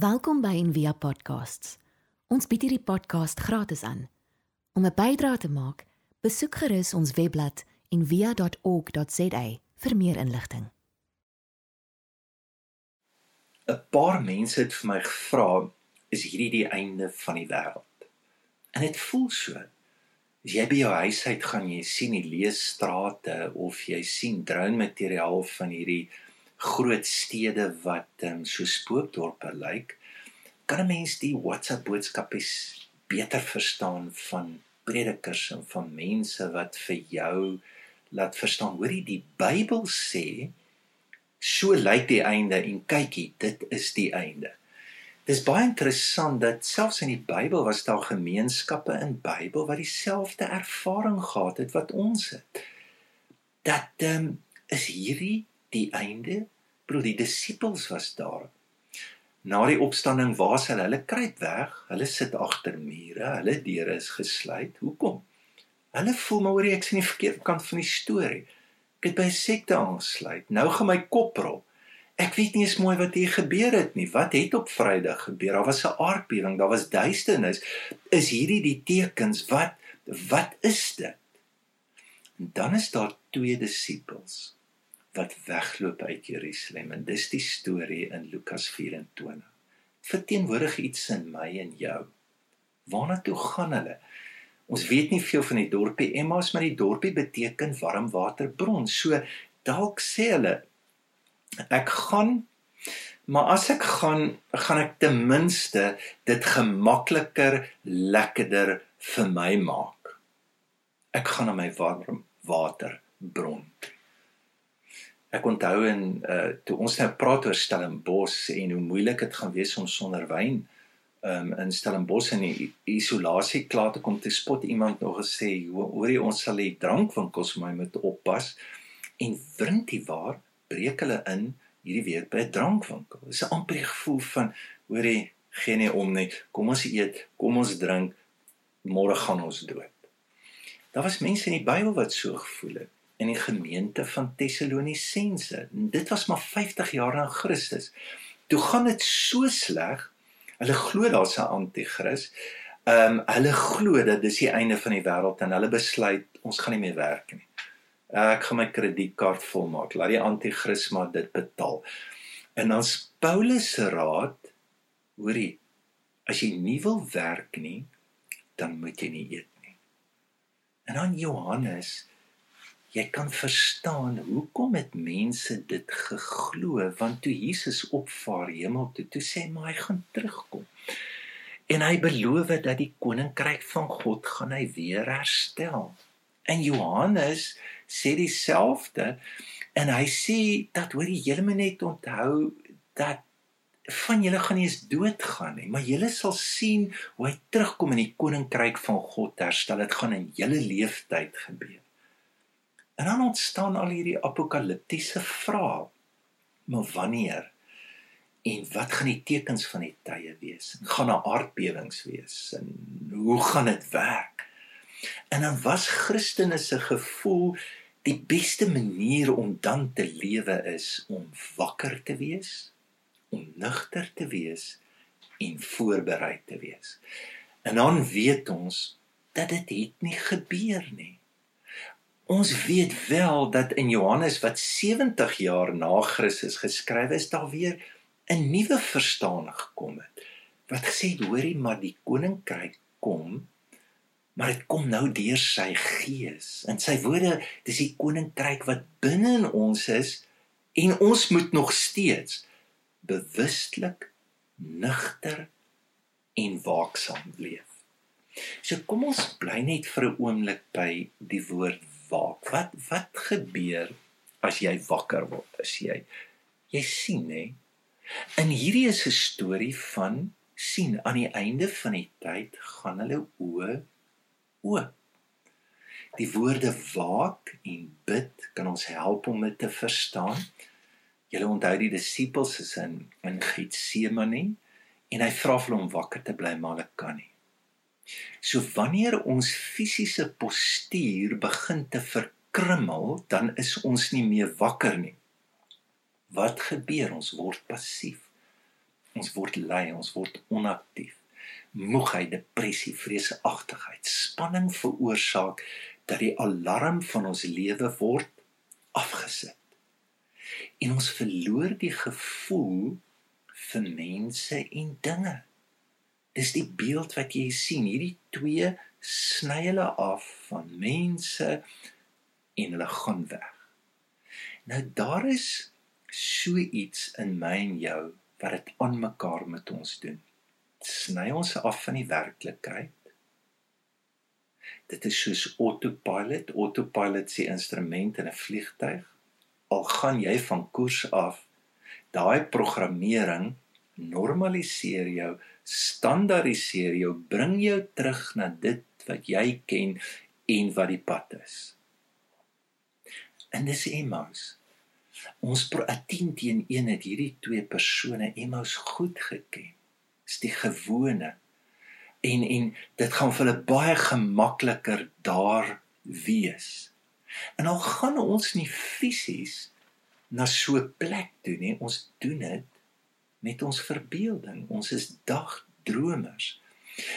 Welkom by Envia Podcasts. Ons bied hierdie podcast gratis aan. Om 'n bydrae te maak, besoek gerus ons webblad en via.org.za vir meer inligting. 'n Paar mense het vir my gevra, is hierdie die einde van die wêreld? En dit voel so. As jy by jou huis uit gaan, jy sien die leë strate of jy sien drone materiaal van hierdie groot stede wat um, so spookdorpe lyk, kan 'n mens die WhatsApp boodskapies beter verstaan van predikers en van mense wat vir jou laat verstaan. Hoorie, die Bybel sê so lyk die einde en kykie, dit is die einde. Dis baie interessant dat selfs in die Bybel was daar gemeenskappe in Bybel wat dieselfde ervaring gehad het wat ons het. Dat ehm um, is hierdie die einde. Broer, die disippels was daar. Na die opstanding was hulle, hulle kruip weg, hulle sit agter mure, hulle deure is gesluit. Hoekom? Hulle voel maar oor ek sien die verkeerde kant van die storie. Ek het by 'n sekte aangesluit. Nou gaan my kop rol. Ek weet nie eens mooi wat hier gebeur het nie. Wat het op Vrydag gebeur? Daar was 'n aardbewing, daar was duisternis. Is hierdie die tekens? Wat wat is dit? En dan is daar twee disippels wat wegloop uit Jerusalem en dis die storie in Lukas 24. Verteenwoordig iets in my en jou. Waarna toe gaan hulle? Ons weet nie veel van die dorpie Emmaus, maar die dorpie beteken warmwaterbron. So dalk sê hulle ek gaan maar as ek gaan, gaan ek ten minste dit gemakliker, lekkerder vir my maak. Ek gaan na my warm waterbron toe. Ek onthou en uh toe ons nou praat oor Stellenbosch en hoe moeilik dit gaan wees om sonder wyn um in Stellenbosch in die isolasie klaar te kom te spot iemand nog gesê hoor jy ons sal die drankwinkels my moet oppas en wrintie waar breek hulle in hierdie week by 'n drankwinkel. Dis 'n amper gevoel van hoor jy geen nie om nie. Kom ons eet, kom ons drink, môre gaan ons dood. Daar was mense in die Bybel wat so gevoel het in die gemeente van Tessalonisense. Dit was maar 50 jaar na Christus. Toe gaan dit so sleg. Hulle glo daar's 'n anti-kris. Ehm um, hulle glo dat dis die einde van die wêreld en hulle besluit ons gaan nie meer werk nie. Ek gaan my kredietkaart volmaak. Laat die anti-kris maar dit betaal. En dan Paulus se raad, hoorie, as jy nie wil werk nie, dan moet jy nie eet nie. En dan Johannes jy kan verstaan hoekom het mense dit geglo want toe Jesus opvaar hemel toe toe sê maar hy gaan terugkom. En hy beloof dat die koninkryk van God gaan hy weer herstel. En Johannes sê dieselfde en hy sê dat hoor jy moet net onthou dat van julle gaan nie eens doodgaan nie maar julle sal sien hoe hy terugkom in die koninkryk van God herstel. Dit gaan in julle lewenstyd gebeur En dan ontstaan al hierdie apokaliptiese vrae. Maar wanneer en wat gaan die tekens van die tye wees? Gaan daar aardbewings wees? En hoe gaan dit werk? En dan was Christene se gevoel die beste manier om dan te lewe is om wakker te wees, om nugter te wees en voorberei te wees. En dan weet ons dat dit het nie gebeur nie. Ons weet wel dat in Johannes wat 70 jaar na Christus geskryf is, daar weer 'n nuwe verstaaning gekom het. Wat gesê het, hoorie, maar die koninkryk kom, maar dit kom nou deur sy gees. En sy woorde, dis die koninkryk wat binne in ons is en ons moet nog steeds bewustelik nugter en waaksaam leef. So kom ons bly net vir 'n oomblik by die woord waak. Wat wat gebeur as jy wakker word? As jy jy sien nê? En hierdie is 'n storie van sien aan die einde van die tyd gaan hulle oë oop. Die woorde waak en bid kan ons help om dit te verstaan. Julle onthou die disippels is in in Getsemane en hy vra vir hom om wakker te bly maar hulle kan nie. So wanneer ons fisiese postuur begin te verkrummel, dan is ons nie meer wakker nie. Wat gebeur? Ons word passief. Ons word lui, ons word onaktief. Moegheid, depressie, vreesagtigheid, spanning veroorsaak dat die alarm van ons lewe word afgesit. En ons verloor die gevoel vir mense en dinge. Dis die beeld wat jy sien, hierdie twee sny hulle af van mense en hulle gaan weg. Nou daar is so iets in my en jou wat dit aan mekaar met ons doen. Sny ons af van die werklikheid. Dit is soos autopilot, autopilot se instrument in 'n vliegtyg. Al gaan jy van koers af, daai programmering normaliseer jou, standaardiseer jou, bring jou terug na dit wat jy ken en wat die pad is. En dis Emmaus. Ons 'n 10 teen 1 het hierdie twee persone Emmaus goed geken. Dis die gewone. En en dit gaan vir hulle baie gemakliker daar wees. En al gaan ons nie fisies na so 'n plek toe nie, ons doen dit met ons verbeelding. Ons is dagdromers.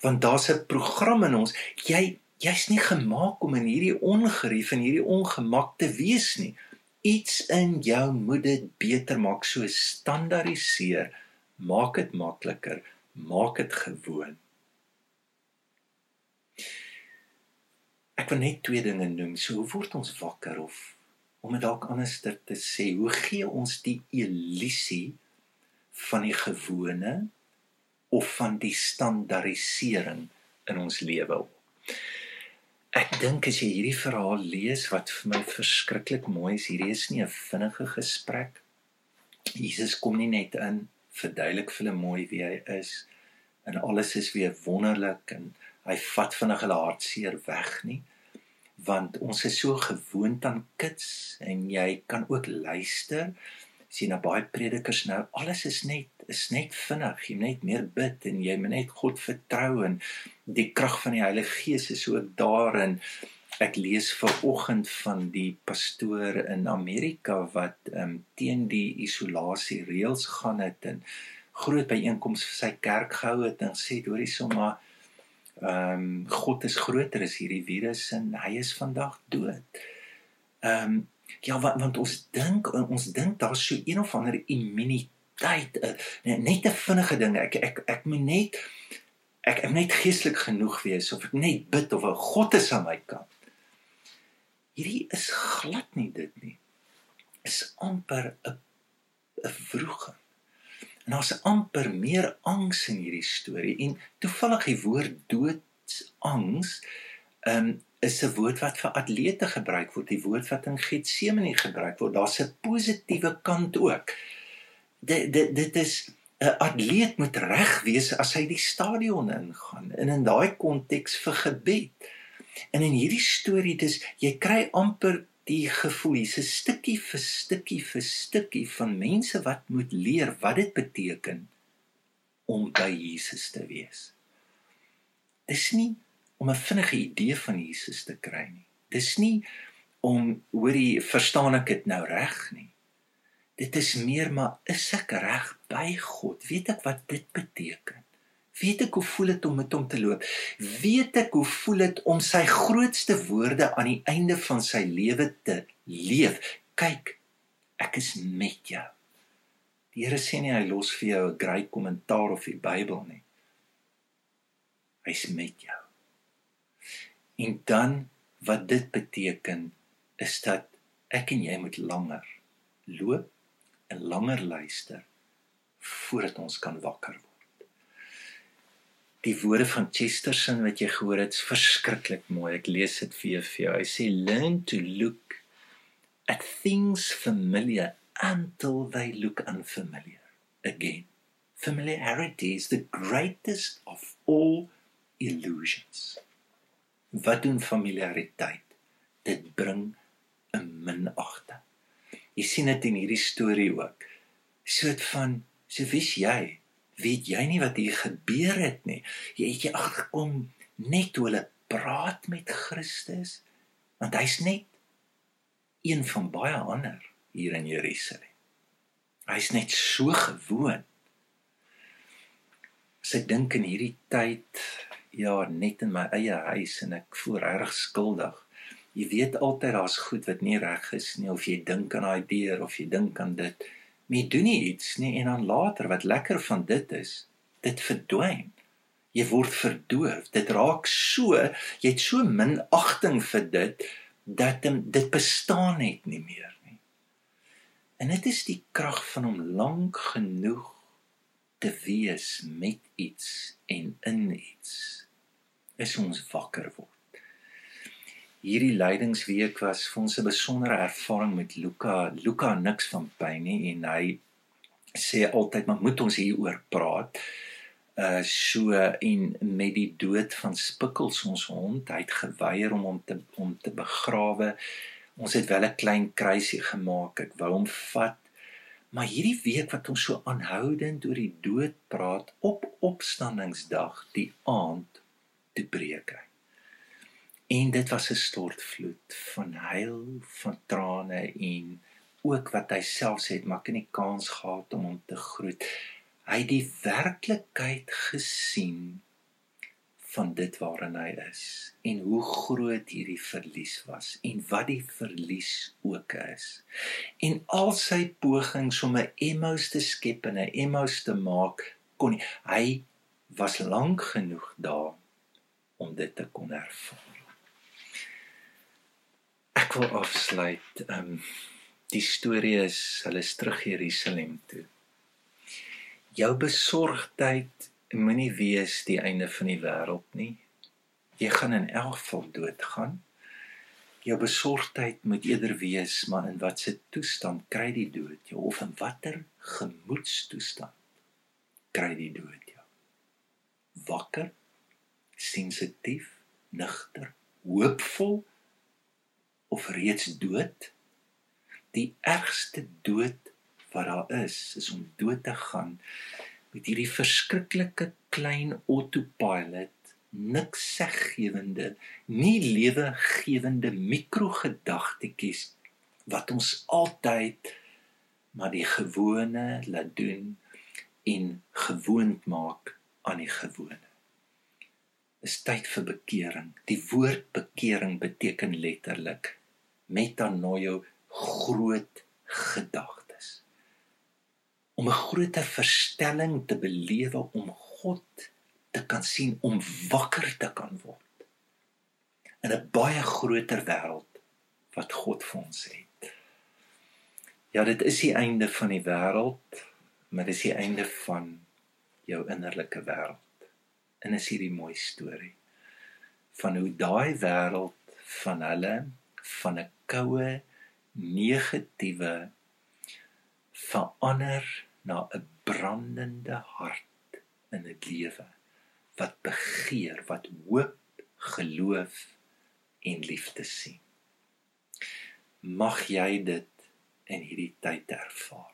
Want daar's 'n program in ons. Jy jy's nie gemaak om in hierdie ongerief en hierdie ongemak te wees nie. Iets in jou moet dit beter maak, so standaardiseer. Maak dit makliker, maak dit gewoon. Ek wil net twee dinge noem. So hoe word ons wakker of om dit dalk anders te sê, hoe gee ons die illusie van die gewone of van die standaardisering in ons lewe. Ek dink as jy hierdie verhaal lees wat vir my verskriklik mooi is, hierdie is nie 'n vinnige gesprek. Jesus kom nie net in, verduidelik vir hulle mooi wie hy is en alles is weer wonderlik en hy vat vinnig hulle hartseer weg nie want ons is so gewoond aan kits en jy kan ook luister sien na baie predikers nou alles is net is net vinnig jy net meer bid en jy moet net God vertrou en die krag van die Heilige Gees is ook daarin ek lees ver oggend van die pastoor in Amerika wat um, teen die isolasie reëls gaan het en groot byeenkomste vir sy kerk gehou het en sê hoorie sommer ehm um, God is groter as hierdie virus en hy is vandag dood. Ehm um, Ja, want, want ons dink ons dink daar's so een of ander immuniteit, uh, net 'n vinnige ding. Ek ek ek moet net ek ek net geestelik genoeg wees of ek net bid of 'n God is aan my kant. Hierdie is glad nie dit nie. Is amper 'n 'n vroege. En daar's amper meer angs in hierdie storie en toevallig die woord doodsangs ehm um, is 'n woord wat vir atlete gebruik word, die woord wat in Getsemane gebruik word. Daar's 'n positiewe kant ook. Dit dit dit is 'n atleet moet reg wees as hy die stadion ingaan en in daai konteks vir gebed. En in hierdie storie dis jy kry amper die gevoel hier's 'n stukkie vir stukkie vir stukkie van mense wat moet leer wat dit beteken om by Jesus te wees. Dis nie om 'n vinnige idee van Jesus te kry nie. Dis nie om hoorie verstaan ek dit nou reg nie. Dit is meer maar is ek reg by God? Weet ek wat dit beteken? Weet ek hoe voel dit om met hom te loop? Weet ek hoe voel dit om sy grootste woorde aan die einde van sy lewe te leef? Kyk, ek is met jou. Die Here sê nie hy los vir jou 'n grys kommentaar of die Bybel nie. Hy's met jou. En dan wat dit beteken is dat ek en jy moet langer loop en langer luister voordat ons kan wakker word. Die woorde van Chesterton wat jy gehoor het, is verskriklik mooi. Ek lees dit vir jou. Hy sê learn to look at things familiar until they look unfamiliar again. Familiarity is the greatest of all illusions wat doen familiariteit? Dit bring 'n minagting. Jy sien dit in hierdie storie ook. Soet van, so wie's jy? Weet jy nie wat hier gebeur het nie? Jy het jy agterkom net toe hulle praat met Christus, want hy's net een van baie ander hier in Jerusalem. Hy's net so gewoon. As ek dink in hierdie tyd, ja, net in my eie huis en ek voel reg skuldig. Jy weet altyd daar's goed wat nie reg is nie of jy dink aan daai deur of jy dink aan dit. Maar jy doen nie iets nie en dan later wat lekker van dit is, dit verdwyn. Jy word verdoof. Dit raak so, jy het so min agting vir dit dat dit bestaan net nie meer nie. En dit is die krag van om lank genoeg te wees met iets en in iets is ons wakker word. Hierdie lydingsweek was vir ons 'n besondere ervaring met Luka. Luka niks van pyn nie en hy sê altyd maar moet ons hieroor praat. Uh so en met die dood van Spikkels ons hond, hy het geweier om hom te om te begrawe. Ons het wel 'n klein kruisie gemaak. Ek wou hom vat Maar hierdie week wat ons so aanhoudend oor die dood praat op opstandingsdag, die aand te breek hy. En dit was 'n stortvloed van huil, van trane en ook wat hy self sê het, maar ek het nie kans gehad om hom te groet. Hy het die werklikheid gesien van dit waarin hy is en hoe groot hierdie verlies was en wat die verlies ook is. En al sy pogings om 'n Emmaus te skep en 'n Emmaus te maak, kon nie. hy was lank genoeg daar om dit te kon ervaar. Ek wil afsluit. Ehm um, die storie is hulle is terug Jerusalem toe. Jou besorgdheid moenie wees die einde van die wêreld nie. Jy gaan in elk geval doodgaan. Jou besorgdheid moet eerder wees maar in watter toestand kry die dood jou of in watter gemoedstoestand kry die dood jou. Wakker, sensitief, nigter, hoopvol of reeds dood? Die ergste dood wat daar is, is om dood te gaan met hierdie verskriklike klein autopilot niks seggewende nie lewegewende mikrogedagtetjies wat ons altyd maar die gewone laat doen en gewoond maak aan die gewone is tyd vir bekering die woord bekering beteken letterlik metanoia groot gedagte om 'n groot verstelling te belewe om God te kan sien om wakker te kan word in 'n baie groter wêreld wat God vir ons het. Ja, dit is die einde van die wêreld, maar dis die einde van jou innerlike wêreld. En is hierdie mooi storie van hoe daai wêreld van hulle van 'n koue negatiewe verander na 'n brandende hart in 'n lewe wat begeer, wat hoop, geloof en liefde sien. Mag jy dit in hierdie tyd ervaar.